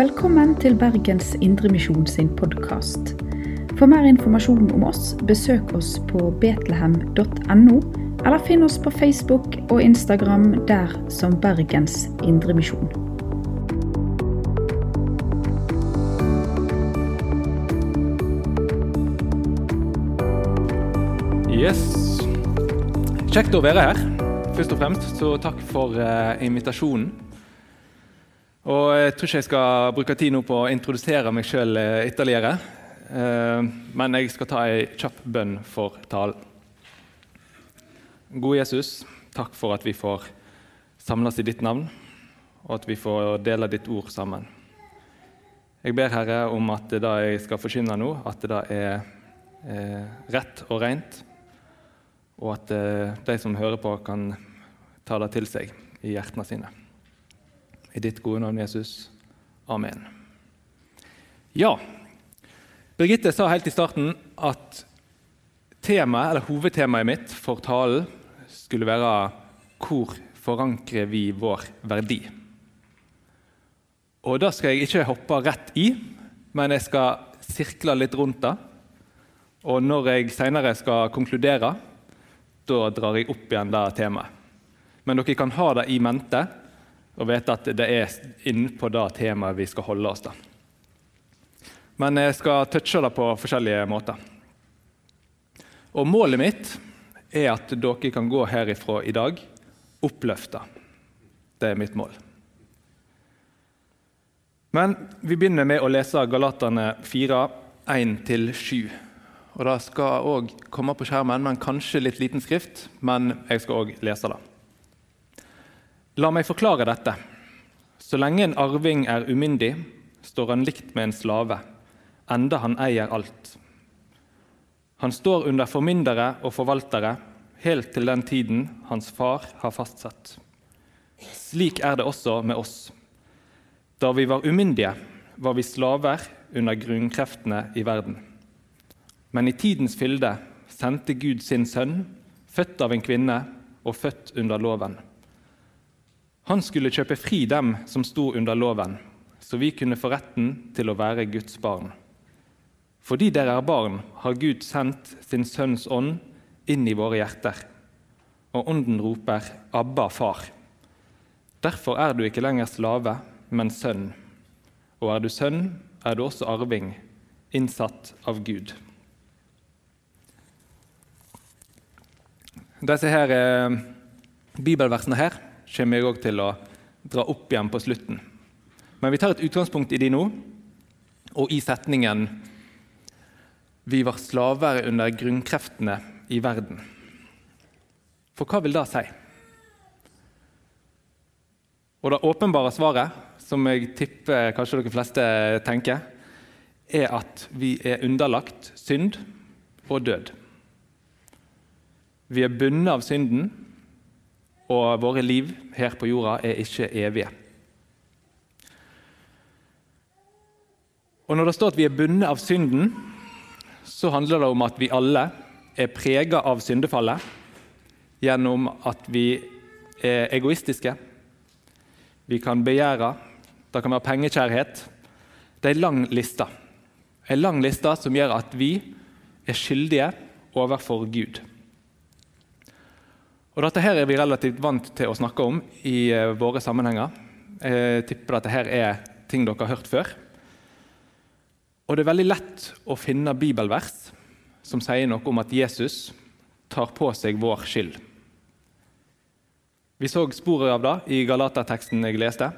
Velkommen til Bergens Indremisjon sin podkast. For mer informasjon om oss, besøk oss på betlehem.no, eller finn oss på Facebook og Instagram der som Bergens Indremisjon. Yes. Kjekt å være her, først og fremst. Så takk for eh, invitasjonen. Og Jeg tror ikke jeg skal bruke tid nå på å introdusere meg sjøl ytterligere. Eh, men jeg skal ta ei kjapp bønn for talen. Gode Jesus, takk for at vi får samles i ditt navn, og at vi får dele ditt ord sammen. Jeg ber Herre om at det jeg skal forkynne nå, at det er eh, rett og rent, og at eh, de som hører på, kan ta det til seg i hjertene sine. I ditt gode navn, Jesus. Amen. Ja, Birgitte sa helt i starten at temaet, eller hovedtemaet mitt for talen skulle være 'Hvor forankrer vi vår verdi?' Og Da skal jeg ikke hoppe rett i, men jeg skal sirkle litt rundt det. Og når jeg senere skal konkludere, da drar jeg opp igjen det temaet. Men dere kan ha det i mente og vite at det er innenpå det temaet vi skal holde oss til. Men jeg skal touche det på forskjellige måter. Og Målet mitt er at dere kan gå herifra i dag oppløfta. Det er mitt mål. Men vi begynner med å lese Galaterne 4, 1-7. Og Det skal òg komme på skjermen, men kanskje litt liten skrift. Men jeg skal òg lese det. La meg forklare dette. Så lenge en arving er umyndig, står han likt med en slave, enda han eier alt. Han står under formyndere og forvaltere helt til den tiden hans far har fastsatt. Slik er det også med oss. Da vi var umyndige, var vi slaver under grunnkreftene i verden. Men i tidens fylde sendte Gud sin sønn, født av en kvinne og født under loven han skulle kjøpe fri dem som sto under loven, så vi kunne få retten til å være Guds barn. Fordi dere er barn, har Gud sendt sin Sønns ånd inn i våre hjerter. Og ånden roper 'Abba, far'. Derfor er du ikke lenger slave, men sønn. Og er du sønn, er du også arving, innsatt av Gud. Disse her, eh, bibelversene her kommer jeg òg til å dra opp igjen på slutten. Men vi tar et utgangspunkt i de nå, og i setningen 'Vi var slaver under grunnkreftene i verden'. For hva vil det si? Og Det åpenbare svaret, som jeg tipper kanskje dere fleste tenker, er at vi er underlagt synd og død. Vi er bundet av synden og våre liv her på jorda er ikke evige. Og Når det står at vi er bundet av synden, så handler det om at vi alle er prega av syndefallet gjennom at vi er egoistiske. Vi kan begjære, det kan være pengekjærhet. Det er en lang liste. En lang liste som gjør at vi er skyldige overfor Gud. Og Dette her er vi relativt vant til å snakke om i uh, våre sammenhenger. Jeg tipper dette her er ting dere har hørt før. Og Det er veldig lett å finne bibelvers som sier noe om at Jesus tar på seg vår skyld. Vi så sporet av det i Galaterteksten jeg leste.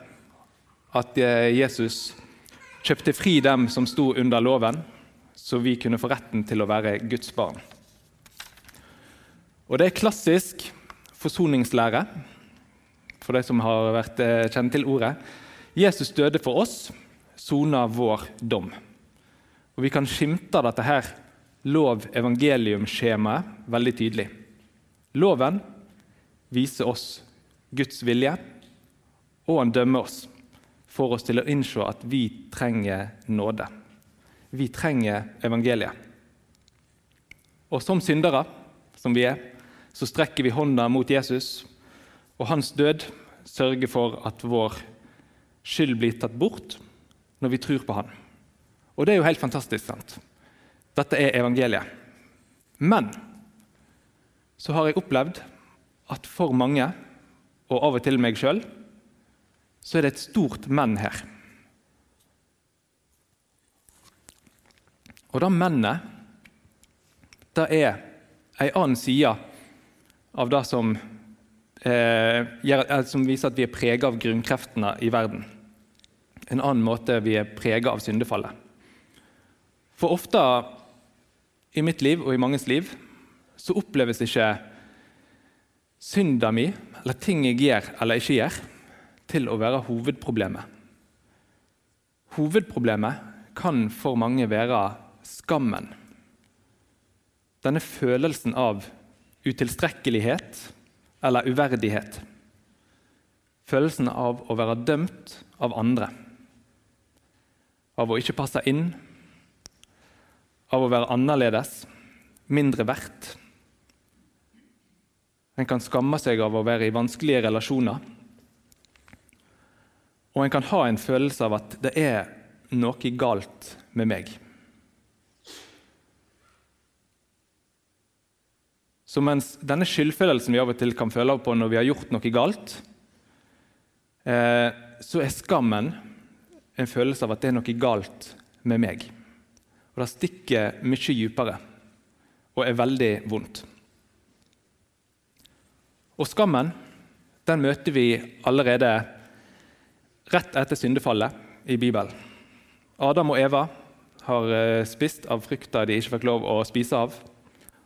At uh, Jesus kjøpte fri dem som sto under loven, så vi kunne få retten til å være Guds barn. Og Det er klassisk forsoningslære, for de som har vært eh, kjent til ordet. Jesus døde for oss, sona vår dom. Og Vi kan skimte dette her lov-evangelium-skjemaet veldig tydelig. Loven viser oss Guds vilje, og han dømmer oss for oss til å innse at vi trenger nåde. Vi trenger evangeliet. Og som syndere, som vi er, så strekker vi hånda mot Jesus, og hans død sørger for at vår skyld blir tatt bort, når vi tror på Han. Og det er jo helt fantastisk. sant? Dette er evangeliet. Men så har jeg opplevd at for mange, og av og til meg sjøl, så er det et stort men her. Og det mennet, det er ei annen side av det som, eh, eh som viser at vi er prega av grunnkreftene i verden. En annen måte vi er prega av syndefallet. For ofte i mitt liv og i manges liv så oppleves ikke synda mi, eller ting jeg gjør eller ikke gjør, til å være hovedproblemet. Hovedproblemet kan for mange være skammen. Denne følelsen av utilstrekkelighet eller uverdighet. Følelsen av å være dømt av andre. Av å ikke passe inn av å være annerledes, mindre verdt. En kan skamme seg av å være i vanskelige relasjoner. Og en kan ha en følelse av at det er noe galt med meg. Så mens denne skyldfølelsen vi av og til kan føle på når vi har gjort noe galt, eh, så er skammen en følelse av at det er noe galt med meg. Og det stikker mye dypere og er veldig vondt. Og skammen den møter vi allerede rett etter syndefallet i Bibelen. Adam og Eva har eh, spist av frukta de ikke fikk lov å spise av,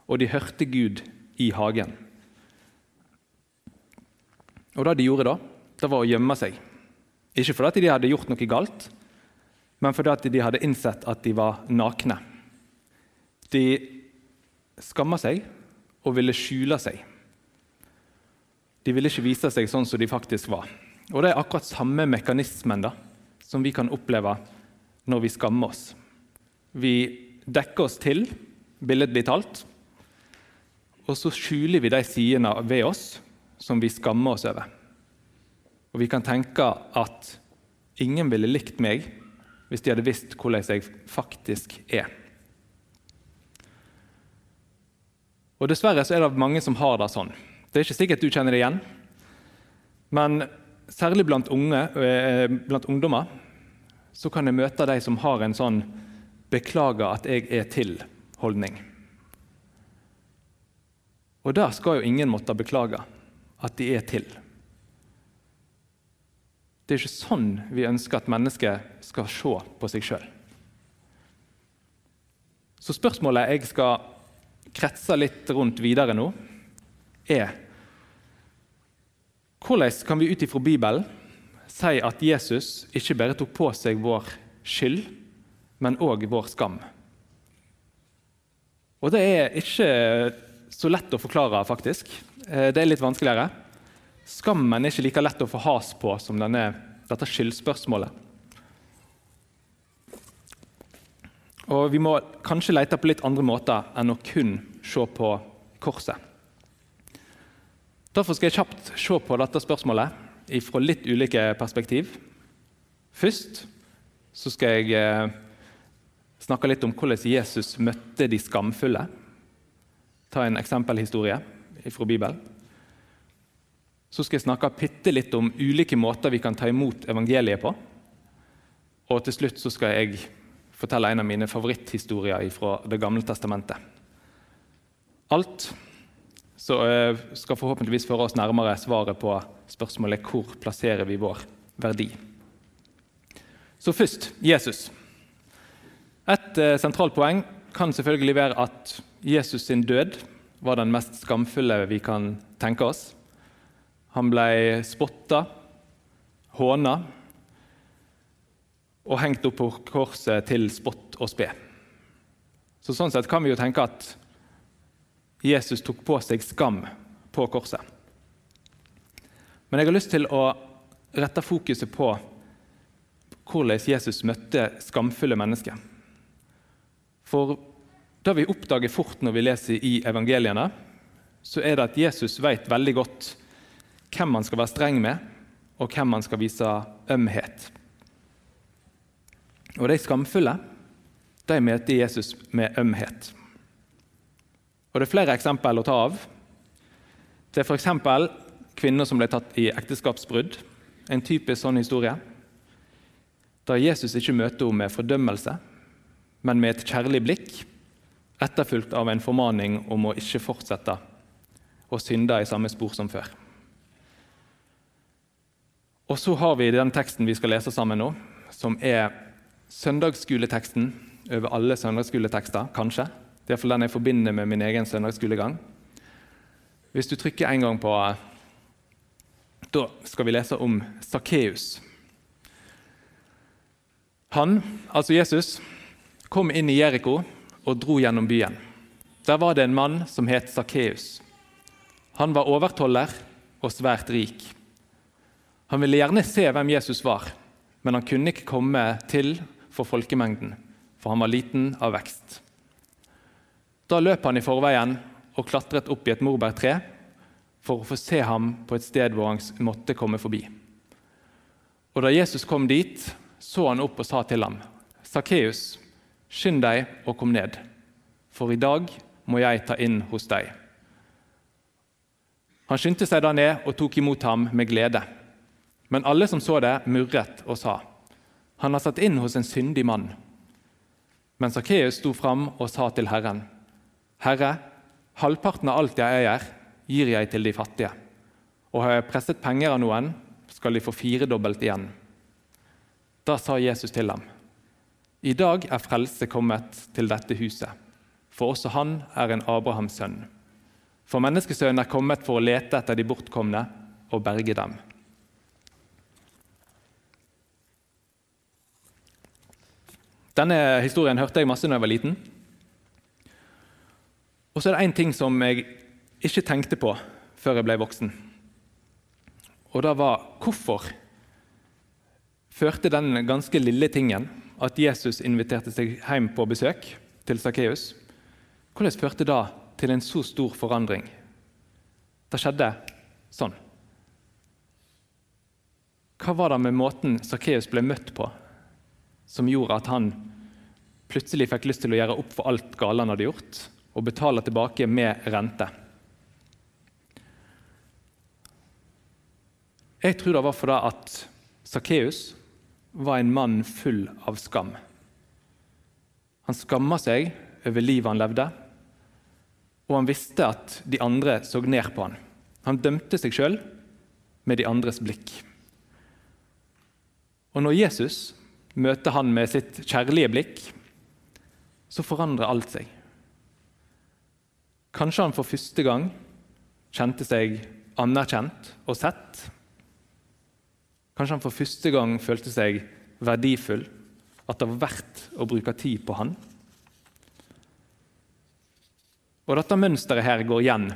og de hørte Gud i hagen. Og Det de gjorde da, det var å gjemme seg. Ikke fordi de hadde gjort noe galt, men fordi de hadde innsett at de var nakne. De skamma seg og ville skjule seg. De ville ikke vise seg sånn som de faktisk var. Og Det er akkurat samme mekanismen da, som vi kan oppleve når vi skammer oss. Vi dekker oss til, billedlig talt, og så skjuler vi de sidene ved oss som vi skammer oss over. Og Vi kan tenke at ingen ville likt meg hvis de hadde visst hvordan jeg faktisk er. Og Dessverre så er det mange som har det sånn. Det er ikke sikkert du kjenner det igjen. Men særlig blant, unge, eh, blant ungdommer så kan jeg møte de som har en sånn 'beklager at jeg er til'-holdning. Og det skal jo ingen måtte beklage at de er til. Det er ikke sånn vi ønsker at mennesket skal se på seg sjøl. Så spørsmålet jeg skal kretse litt rundt videre nå, er hvordan kan vi ut ifra Bibelen si at Jesus ikke bare tok på seg vår skyld, men òg vår skam? Og Det er ikke så lett å forklare, faktisk. Eh, det er litt vanskeligere. Skammen er ikke like lett å få has på som denne, dette skyldspørsmålet. Og Vi må kanskje lete på litt andre måter enn å kun se på korset. Derfor skal jeg kjapt se på dette spørsmålet fra litt ulike perspektiv. Først så skal jeg eh, snakke litt om hvordan Jesus møtte de skamfulle. Ta en eksempelhistorie fra Bibelen. Så skal jeg snakke bitte litt om ulike måter vi kan ta imot evangeliet på. Og til slutt så skal jeg fortelle en av mine favoritthistorier fra Det gamle testamentet. Alt så eh, skal forhåpentligvis føre oss nærmere svaret på spørsmålet hvor plasserer vi vår verdi. Så først Jesus. Et eh, sentralt poeng kan selvfølgelig være at Jesus sin død var den mest skamfulle vi kan tenke oss. Han ble spotta, håna og hengt opp på korset til spott og spe. Så Sånn sett kan vi jo tenke at Jesus tok på seg skam på korset. Men jeg har lyst til å rette fokuset på hvordan Jesus møtte skamfulle mennesker. For det vi oppdager fort når vi leser i evangeliene, så er det at Jesus vet veldig godt hvem man skal være streng med, og hvem man skal vise ømhet. Og de skamfulle de møter Jesus med ømhet. Og Det er flere eksempler å ta av. Det er f.eks. kvinner som ble tatt i ekteskapsbrudd. En typisk sånn historie. Da Jesus ikke møter henne med fordømmelse, men med et kjærlig blikk, etterfulgt av en formaning om å ikke fortsette å synde i samme spor som før. Og så har vi den teksten vi skal lese sammen nå, som er søndagsskoleteksten over alle søndagsskoletekster, kanskje. Det er iallfall den jeg forbinder med min egen søndagsskolegang. Hvis du trykker en gang på Da skal vi lese om Sakkeus. Han, altså Jesus, kom inn i Jeriko og dro gjennom byen. Der var det en mann som het Sakkeus. Han var overtoller og svært rik. Han ville gjerne se hvem Jesus var, men han kunne ikke komme til for folkemengden, for han var liten av vekst. Da løp han i forveien og klatret opp i et morbærtre for å få se ham på et sted hvor han måtte komme forbi. Og Da Jesus kom dit, så han opp og sa til ham, 'Sakkeus, skynd deg og kom ned, for i dag må jeg ta inn hos deg.' Han skyndte seg da ned og tok imot ham med glede. Men alle som så det, murret og sa, 'Han har satt inn hos en syndig mann.' Men Sakkeus sto fram og sa til Herren, 'Herre, halvparten av alt jeg eier, gir jeg til de fattige.' 'Og har jeg presset penger av noen, skal de få firedobbelt igjen.' Da sa Jesus til ham, 'I dag er frelse kommet til dette huset, for også han er en Abrahams sønn.' For menneskesønnen er kommet for å lete etter de bortkomne og berge dem. Denne historien hørte jeg masse da jeg var liten. Og så er det én ting som jeg ikke tenkte på før jeg ble voksen. Og det var hvorfor førte den ganske lille tingen at Jesus inviterte seg hjem på besøk til Sakkeus, hvordan førte det til en så stor forandring? Det skjedde sånn. Hva var det med måten Sakkeus ble møtt på, som gjorde at han plutselig fikk lyst til å gjøre opp for alt gale han hadde gjort, og betale tilbake med rente. Jeg tror det var fordi at Sakkeus var en mann full av skam. Han skamma seg over livet han levde, og han visste at de andre så ned på han. Han dømte seg sjøl med de andres blikk. Og når Jesus møter han med sitt kjærlige blikk, så forandrer alt seg. Kanskje han for første gang kjente seg anerkjent og sett. Kanskje han for første gang følte seg verdifull, at det var verdt å bruke tid på han. Og Dette mønsteret her går igjen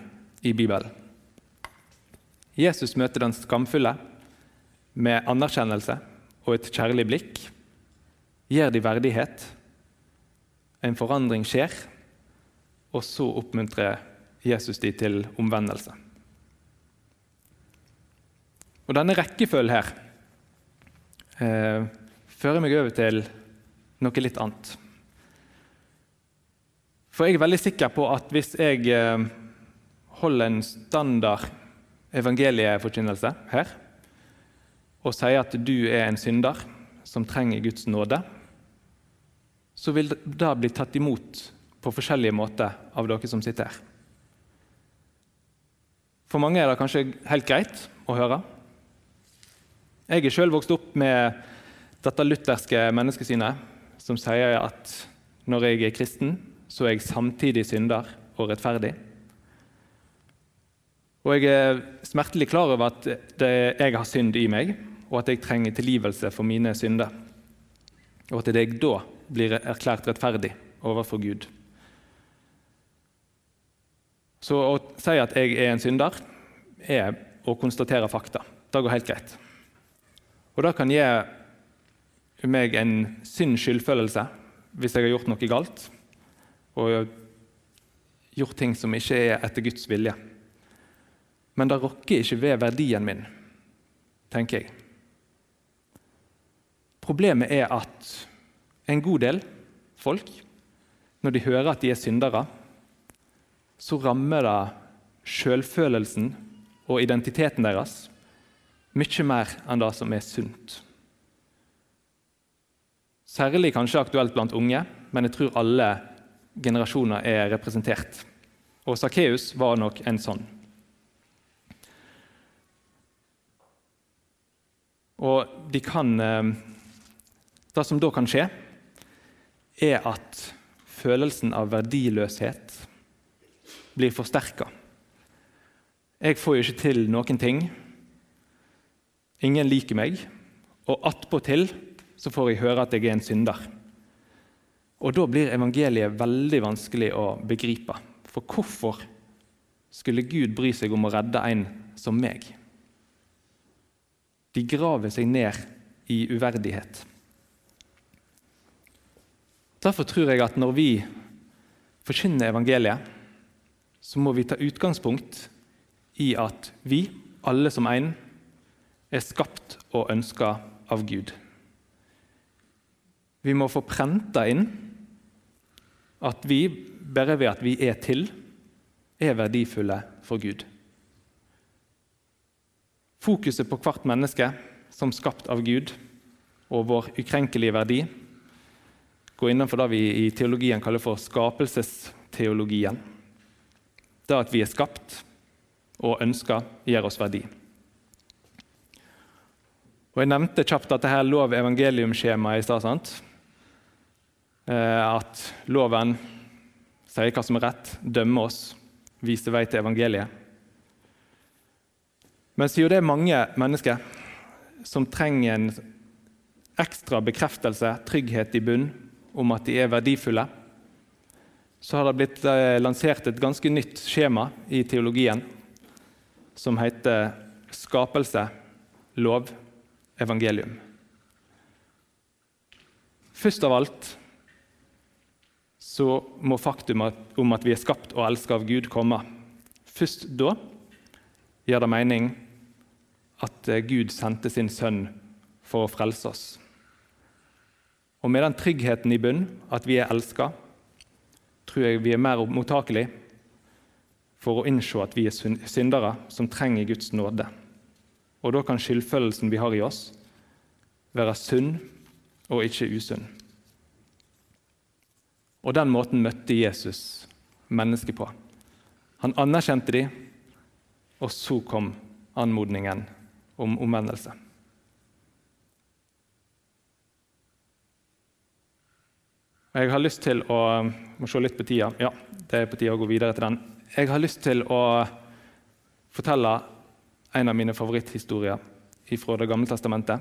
i Bibelen. Jesus møter den skamfulle med anerkjennelse og et kjærlig blikk gir de verdighet. En forandring skjer, og så oppmuntrer Jesus de til omvendelse. Og Denne rekkefølgen her eh, fører meg over til noe litt annet. For jeg er veldig sikker på at hvis jeg eh, holder en standard evangelieforkynnelse her, og sier at du er en synder som trenger Guds nåde, så vil det bli tatt imot på forskjellige måter av dere som sitter her. For mange er det kanskje helt greit å høre. Jeg er sjøl vokst opp med dette lutherske menneskesynet som sier at når jeg er kristen, så er jeg samtidig synder og rettferdig. Og jeg er smertelig klar over at jeg har synd i meg, og at jeg trenger tilgivelse for mine synder. Og at jeg da blir erklært rettferdig overfor Gud. Så å si at jeg er en synder, er å konstatere fakta. Det går helt greit. Og det kan gi meg en synd skyldfølelse hvis jeg har gjort noe galt og gjort ting som ikke er etter Guds vilje. Men det rokker ikke ved verdien min, tenker jeg. Problemet er at en god del folk, når de hører at de er syndere, så rammer det selvfølelsen og identiteten deres mye mer enn det som er sunt. Særlig kanskje aktuelt blant unge, men jeg tror alle generasjoner er representert. Og Sakkeus var nok en sånn. Og de kan eh, Det som da kan skje, er at følelsen av verdiløshet blir forsterka. Jeg får jo ikke til noen ting. Ingen liker meg. Og attpåtil så får jeg høre at jeg er en synder. Og Da blir evangeliet veldig vanskelig å begripe. For hvorfor skulle Gud bry seg om å redde en som meg? De graver seg ned i uverdighet. Derfor tror jeg at når vi forkynner evangeliet, så må vi ta utgangspunkt i at vi, alle som en, er skapt og ønska av Gud. Vi må få prenta inn at vi, bare ved at vi er til, er verdifulle for Gud. Fokuset på hvert menneske som skapt av Gud og vår ukrenkelige verdi går innenfor det vi i teologien kaller for skapelsesteologien. Det at vi er skapt og ønska, gir oss verdi. Og Jeg nevnte kjapt at dette lov evangelium-skjemaet i stad. Eh, at loven sier hva som er rett, dømmer oss, viser vei til evangeliet. Men siden det er mange mennesker som trenger en ekstra bekreftelse, trygghet i bunn, om at de er verdifulle, så har det blitt eh, lansert et ganske nytt skjema i teologien som heter 'Skapelse, lov, evangelium'. Først av alt så må faktum om at vi er skapt og elsket av Gud, komme. Først da gir det mening at eh, Gud sendte sin sønn for å frelse oss. Og med den tryggheten i bunn, at vi er elska, tror jeg vi er mer mottakelige for å innse at vi er syndere som trenger Guds nåde. Og da kan skyldfølelsen vi har i oss, være sunn og ikke usunn. Og den måten møtte Jesus mennesket på. Han anerkjente dem, og så kom anmodningen om omvendelse. Jeg har lyst til å må se litt på tida. Ja, det er på tide å gå videre til den. Jeg har lyst til å fortelle en av mine favoritthistorier fra Det gamle testamentet,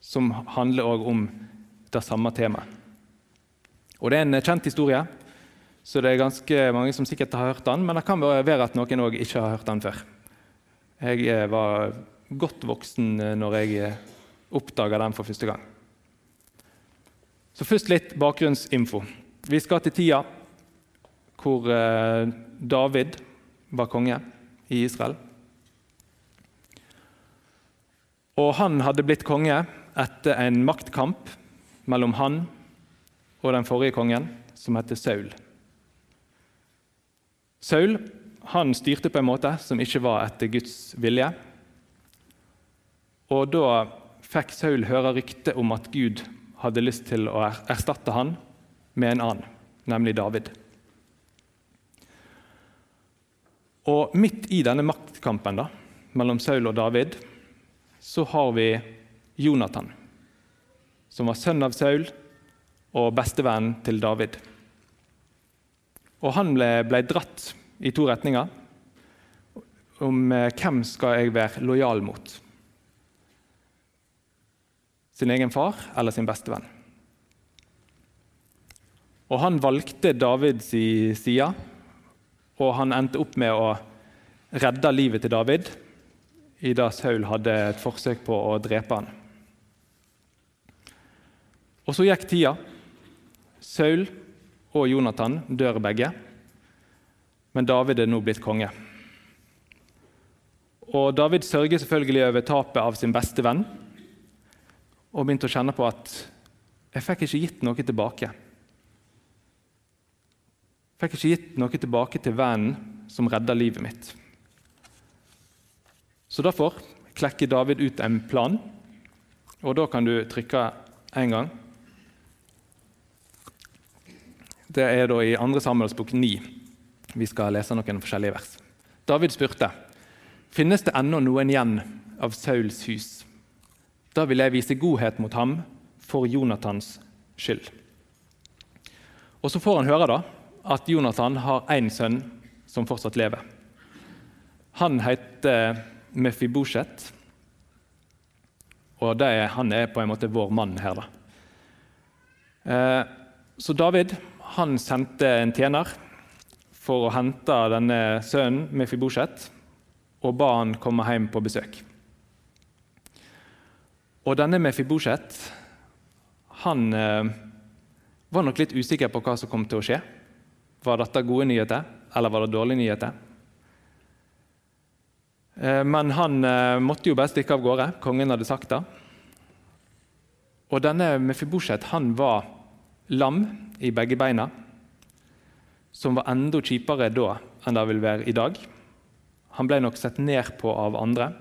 som handler også om det samme temaet. Og Det er en kjent historie, så det er ganske mange som sikkert har hørt den, men det kan være at noen òg ikke har hørt den før. Jeg eh, var godt voksen eh, når jeg eh, oppdaga den for første gang. Så Først litt bakgrunnsinfo. Vi skal til tida hvor David var konge i Israel. Og Han hadde blitt konge etter en maktkamp mellom han og den forrige kongen, som heter Saul. Saul han styrte på en måte som ikke var etter Guds vilje. Og Da fikk Saul høre rykte om at Gud hadde lyst til å erstatte han med en annen, nemlig David. Og Midt i denne maktkampen da, mellom Saul og David så har vi Jonathan, som var sønn av Saul og bestevenn til David. Og Han ble, ble dratt i to retninger om eh, hvem skal jeg være lojal mot. Sin egen far eller sin bestevenn. Og Han valgte Davids side, og han endte opp med å redde livet til David i det Saul hadde et forsøk på å drepe han. Og Så gikk tida. Saul og Jonathan dør begge, men David er nå blitt konge. Og David sørger selvfølgelig over tapet av sin beste venn og begynte å kjenne på at Jeg fikk ikke gitt noe tilbake. Jeg fikk ikke gitt noe tilbake til vennen som redda livet mitt. Så derfor klekker David ut en plan, og da kan du trykke én gang. Det er da i 2. Samuels bok 9 vi skal lese noen forskjellige vers. David spurte finnes det ennå noen igjen av Sauls hus. Da vil jeg vise godhet mot ham for Jonathans skyld. Og Så får han høre da at Jonathan har én sønn som fortsatt lever. Han heter Mefibosjet, og er, han er på en måte vår mann her. da. Eh, så David han sendte en tjener for å hente denne sønnen Mefibosjet og ba han komme hjem på besøk. Og denne Mefibosjet han eh, var nok litt usikker på hva som kom til å skje. Var dette gode nyheter, eller var det dårlige nyheter? Eh, men han eh, måtte jo bare stikke av gårde. Kongen hadde sagt det. Og denne Mefibosjet han var lam i begge beina, som var enda kjipere da enn det vil være i dag. Han ble nok sett ned på av andre,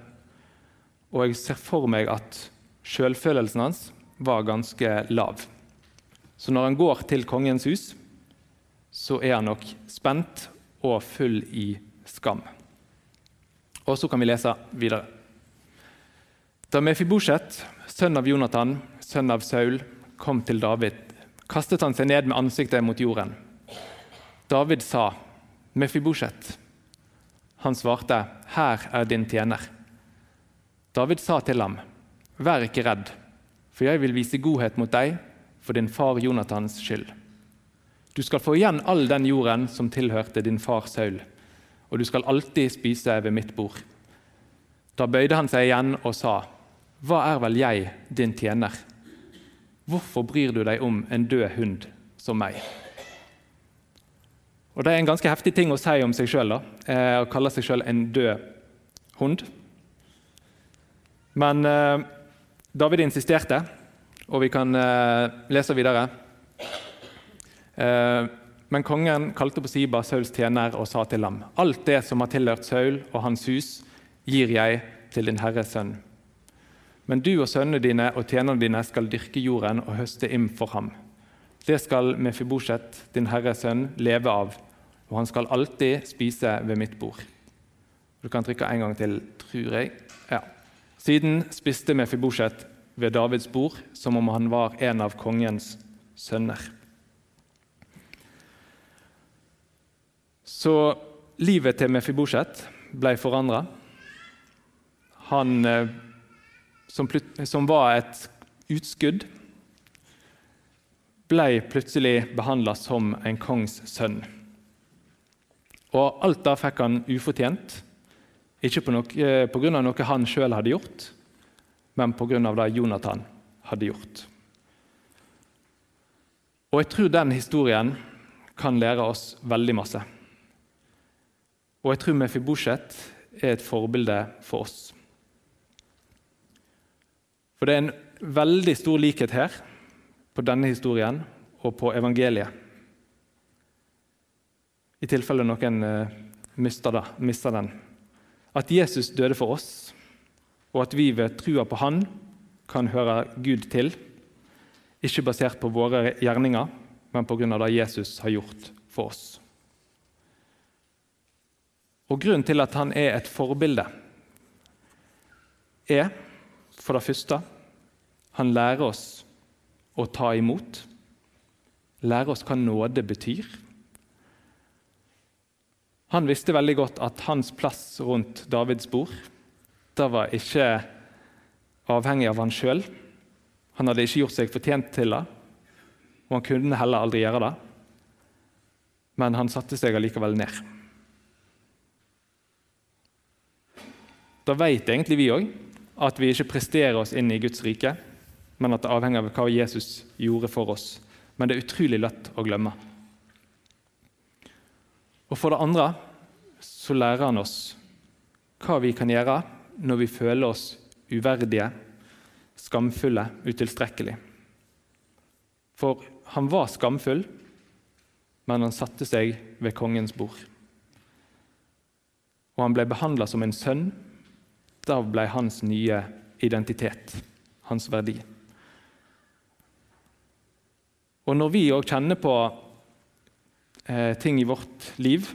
og jeg ser for meg at selvfølelsen hans var ganske lav. Så når han går til kongens hus, så er han nok spent og full i skam. Og så kan vi lese videre. Da Mefibosjet, sønn av Jonathan, sønn av Saul, kom til David, kastet han seg ned med ansiktet mot jorden. David sa, 'Mefibosjet.' Han svarte, 'Her er din tjener.' David sa til ham, 'Vær ikke redd, for jeg vil vise godhet mot deg for din far Jonathans skyld.' Du skal få igjen all den jorden som tilhørte din far Saul, og du skal alltid spise ved mitt bord. Da bøyde han seg igjen og sa, Hva er vel jeg, din tjener? Hvorfor bryr du deg om en død hund som meg? Og Det er en ganske heftig ting å si om seg sjøl, eh, å kalle seg sjøl en død hund. Men eh, David insisterte, og vi kan eh, lese videre. Eh, men kongen kalte på Siba, Sauls tjener, og sa til ham.: Alt det som har tilhørt Saul og hans hus, gir jeg til din herres sønn. Men du og sønnene dine og tjenerne dine skal dyrke jorden og høste inn for ham. Det skal Mefibosjet, din herres sønn, leve av og han skal alltid spise ved mitt bord. Du kan trykke en gang til, tror jeg. Ja. Siden spiste Mefibosjet ved Davids bord som om han var en av kongens sønner. Så livet til Mefibosjet ble forandra. Han eh, som, som var et utskudd, ble plutselig behandla som en kongs sønn. Og alt det fikk han ufortjent. Ikke pga. av noe han sjøl hadde gjort, men pga. det Jonathan hadde gjort. Og jeg tror den historien kan lære oss veldig masse. Og jeg tror Mefibosjet er et forbilde for oss. For det er en veldig stor likhet her på denne historien og på evangeliet i tilfelle noen eh, mister, mister den. At Jesus døde for oss, og at vi ved trua på Han kan høre Gud til. Ikke basert på våre gjerninger, men av det Jesus har gjort for oss. Og Grunnen til at han er et forbilde, er for det første han lærer oss å ta imot. Lærer oss hva nåde betyr. Han visste veldig godt at hans plass rundt Davids bord det var ikke avhengig av han sjøl. Han hadde ikke gjort seg fortjent til det, og han kunne heller aldri gjøre det. Men han satte seg allikevel ned. Da vet egentlig vi òg at vi ikke presterer oss inn i Guds rike, men at det avhenger av hva Jesus gjorde for oss. Men det er utrolig lett å glemme. Og for det andre så lærer han oss hva vi kan gjøre når vi føler oss uverdige, skamfulle, utilstrekkelige. For han var skamfull, men han satte seg ved kongens bord. Og han ble behandla som en sønn. Da ble hans nye identitet, hans verdi. Og når vi òg kjenner på eh, ting i vårt liv,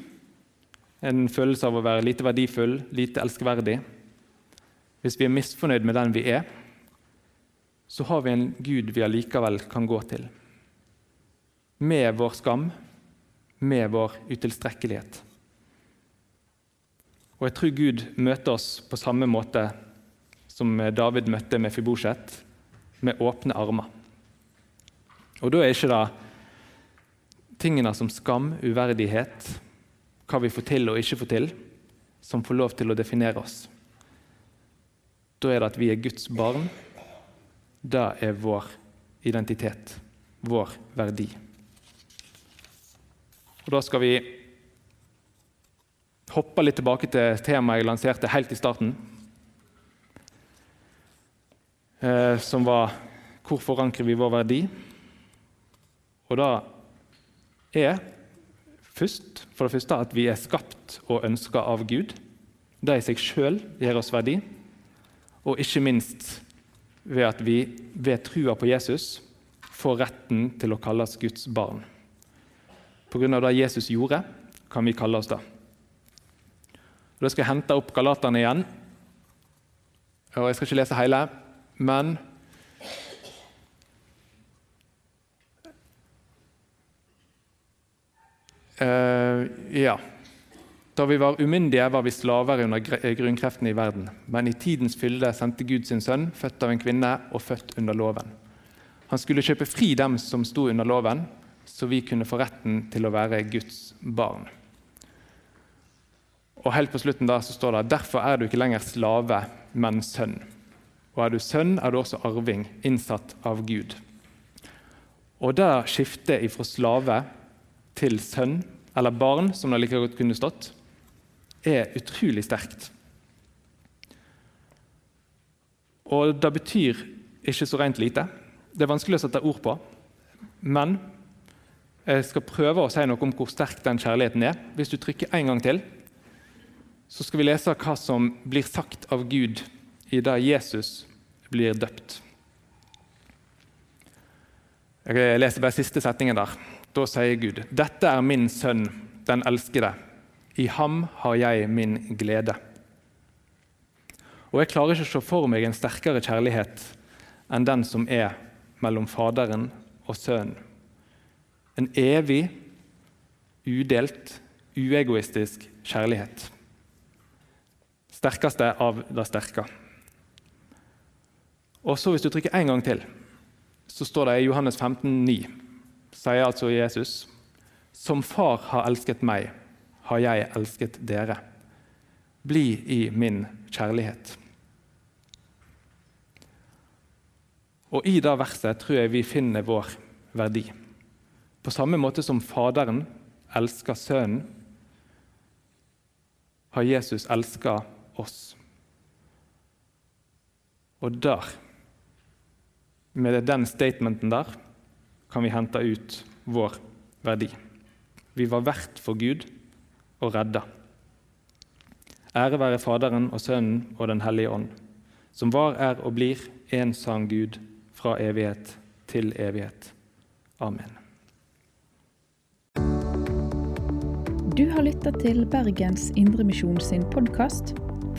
en følelse av å være lite verdifull, lite elskverdig Hvis vi er misfornøyd med den vi er, så har vi en Gud vi allikevel kan gå til. Med vår skam, med vår utilstrekkelighet. Og jeg tror Gud møter oss på samme måte som David møtte med Fibosjet, med åpne armer. Og da er ikke det tingene som skam, uverdighet, hva vi får til og ikke får til, som får lov til å definere oss. Da er det at vi er Guds barn. Det er vår identitet, vår verdi. Og Da skal vi hoppe litt tilbake til temaet jeg lanserte helt i starten, eh, som var 'Hvor forankrer vi vår verdi?' Og da er først, for det første at vi er skapt og ønska av Gud. Det i seg sjøl gir oss verdi. Og ikke minst ved at vi ved trua på Jesus får retten til å kalles Guds barn. Pga. det Jesus gjorde, kan vi kalle oss det. Da skal jeg hente opp Galaterne igjen. Og Jeg skal ikke lese hele, men Uh, ja. Da vi var umyndige, var vi slaver under grunnkreftene i verden. Men i tidens fylde sendte Gud sin sønn, født av en kvinne og født under loven. Han skulle kjøpe fri dem som sto under loven, så vi kunne få retten til å være Guds barn. Og helt på slutten der så står det derfor er du ikke lenger slave, men sønn. Og er du sønn, er du også arving, innsatt av Gud. Og det skiftet ifra slave til sønn, eller barn, som det like godt kunne stått, er utrolig sterkt. Og det betyr ikke så rent lite. Det er vanskelig å sette ord på. Men jeg skal prøve å si noe om hvor sterk den kjærligheten er. Hvis du trykker en gang til, så skal vi lese hva som blir sagt av Gud i det Jesus blir døpt. Jeg leser bare siste setningen der. Da sier Gud, 'Dette er min sønn, den elskede. I ham har jeg min glede.' Og Jeg klarer ikke å se for meg en sterkere kjærlighet enn den som er mellom Faderen og Sønnen. En evig, udelt, uegoistisk kjærlighet. Sterkeste av det sterke. Og så Hvis du trykker en gang til, så står det i Johannes 15, 15,9 sier altså Jesus, som far har elsket meg, har jeg elsket dere. Bli i min kjærlighet. Og I det verset tror jeg vi finner vår verdi. På samme måte som Faderen elsker Sønnen, har Jesus elska oss. Og der, med den statementen der, kan vi hente ut vår verdi. Vi var verdt for Gud og redda. Ære være Faderen og Sønnen og Den hellige ånd, som var, er og blir en sann Gud fra evighet til evighet. Amen. Du har lytta til Bergens Indremisjon sin podkast.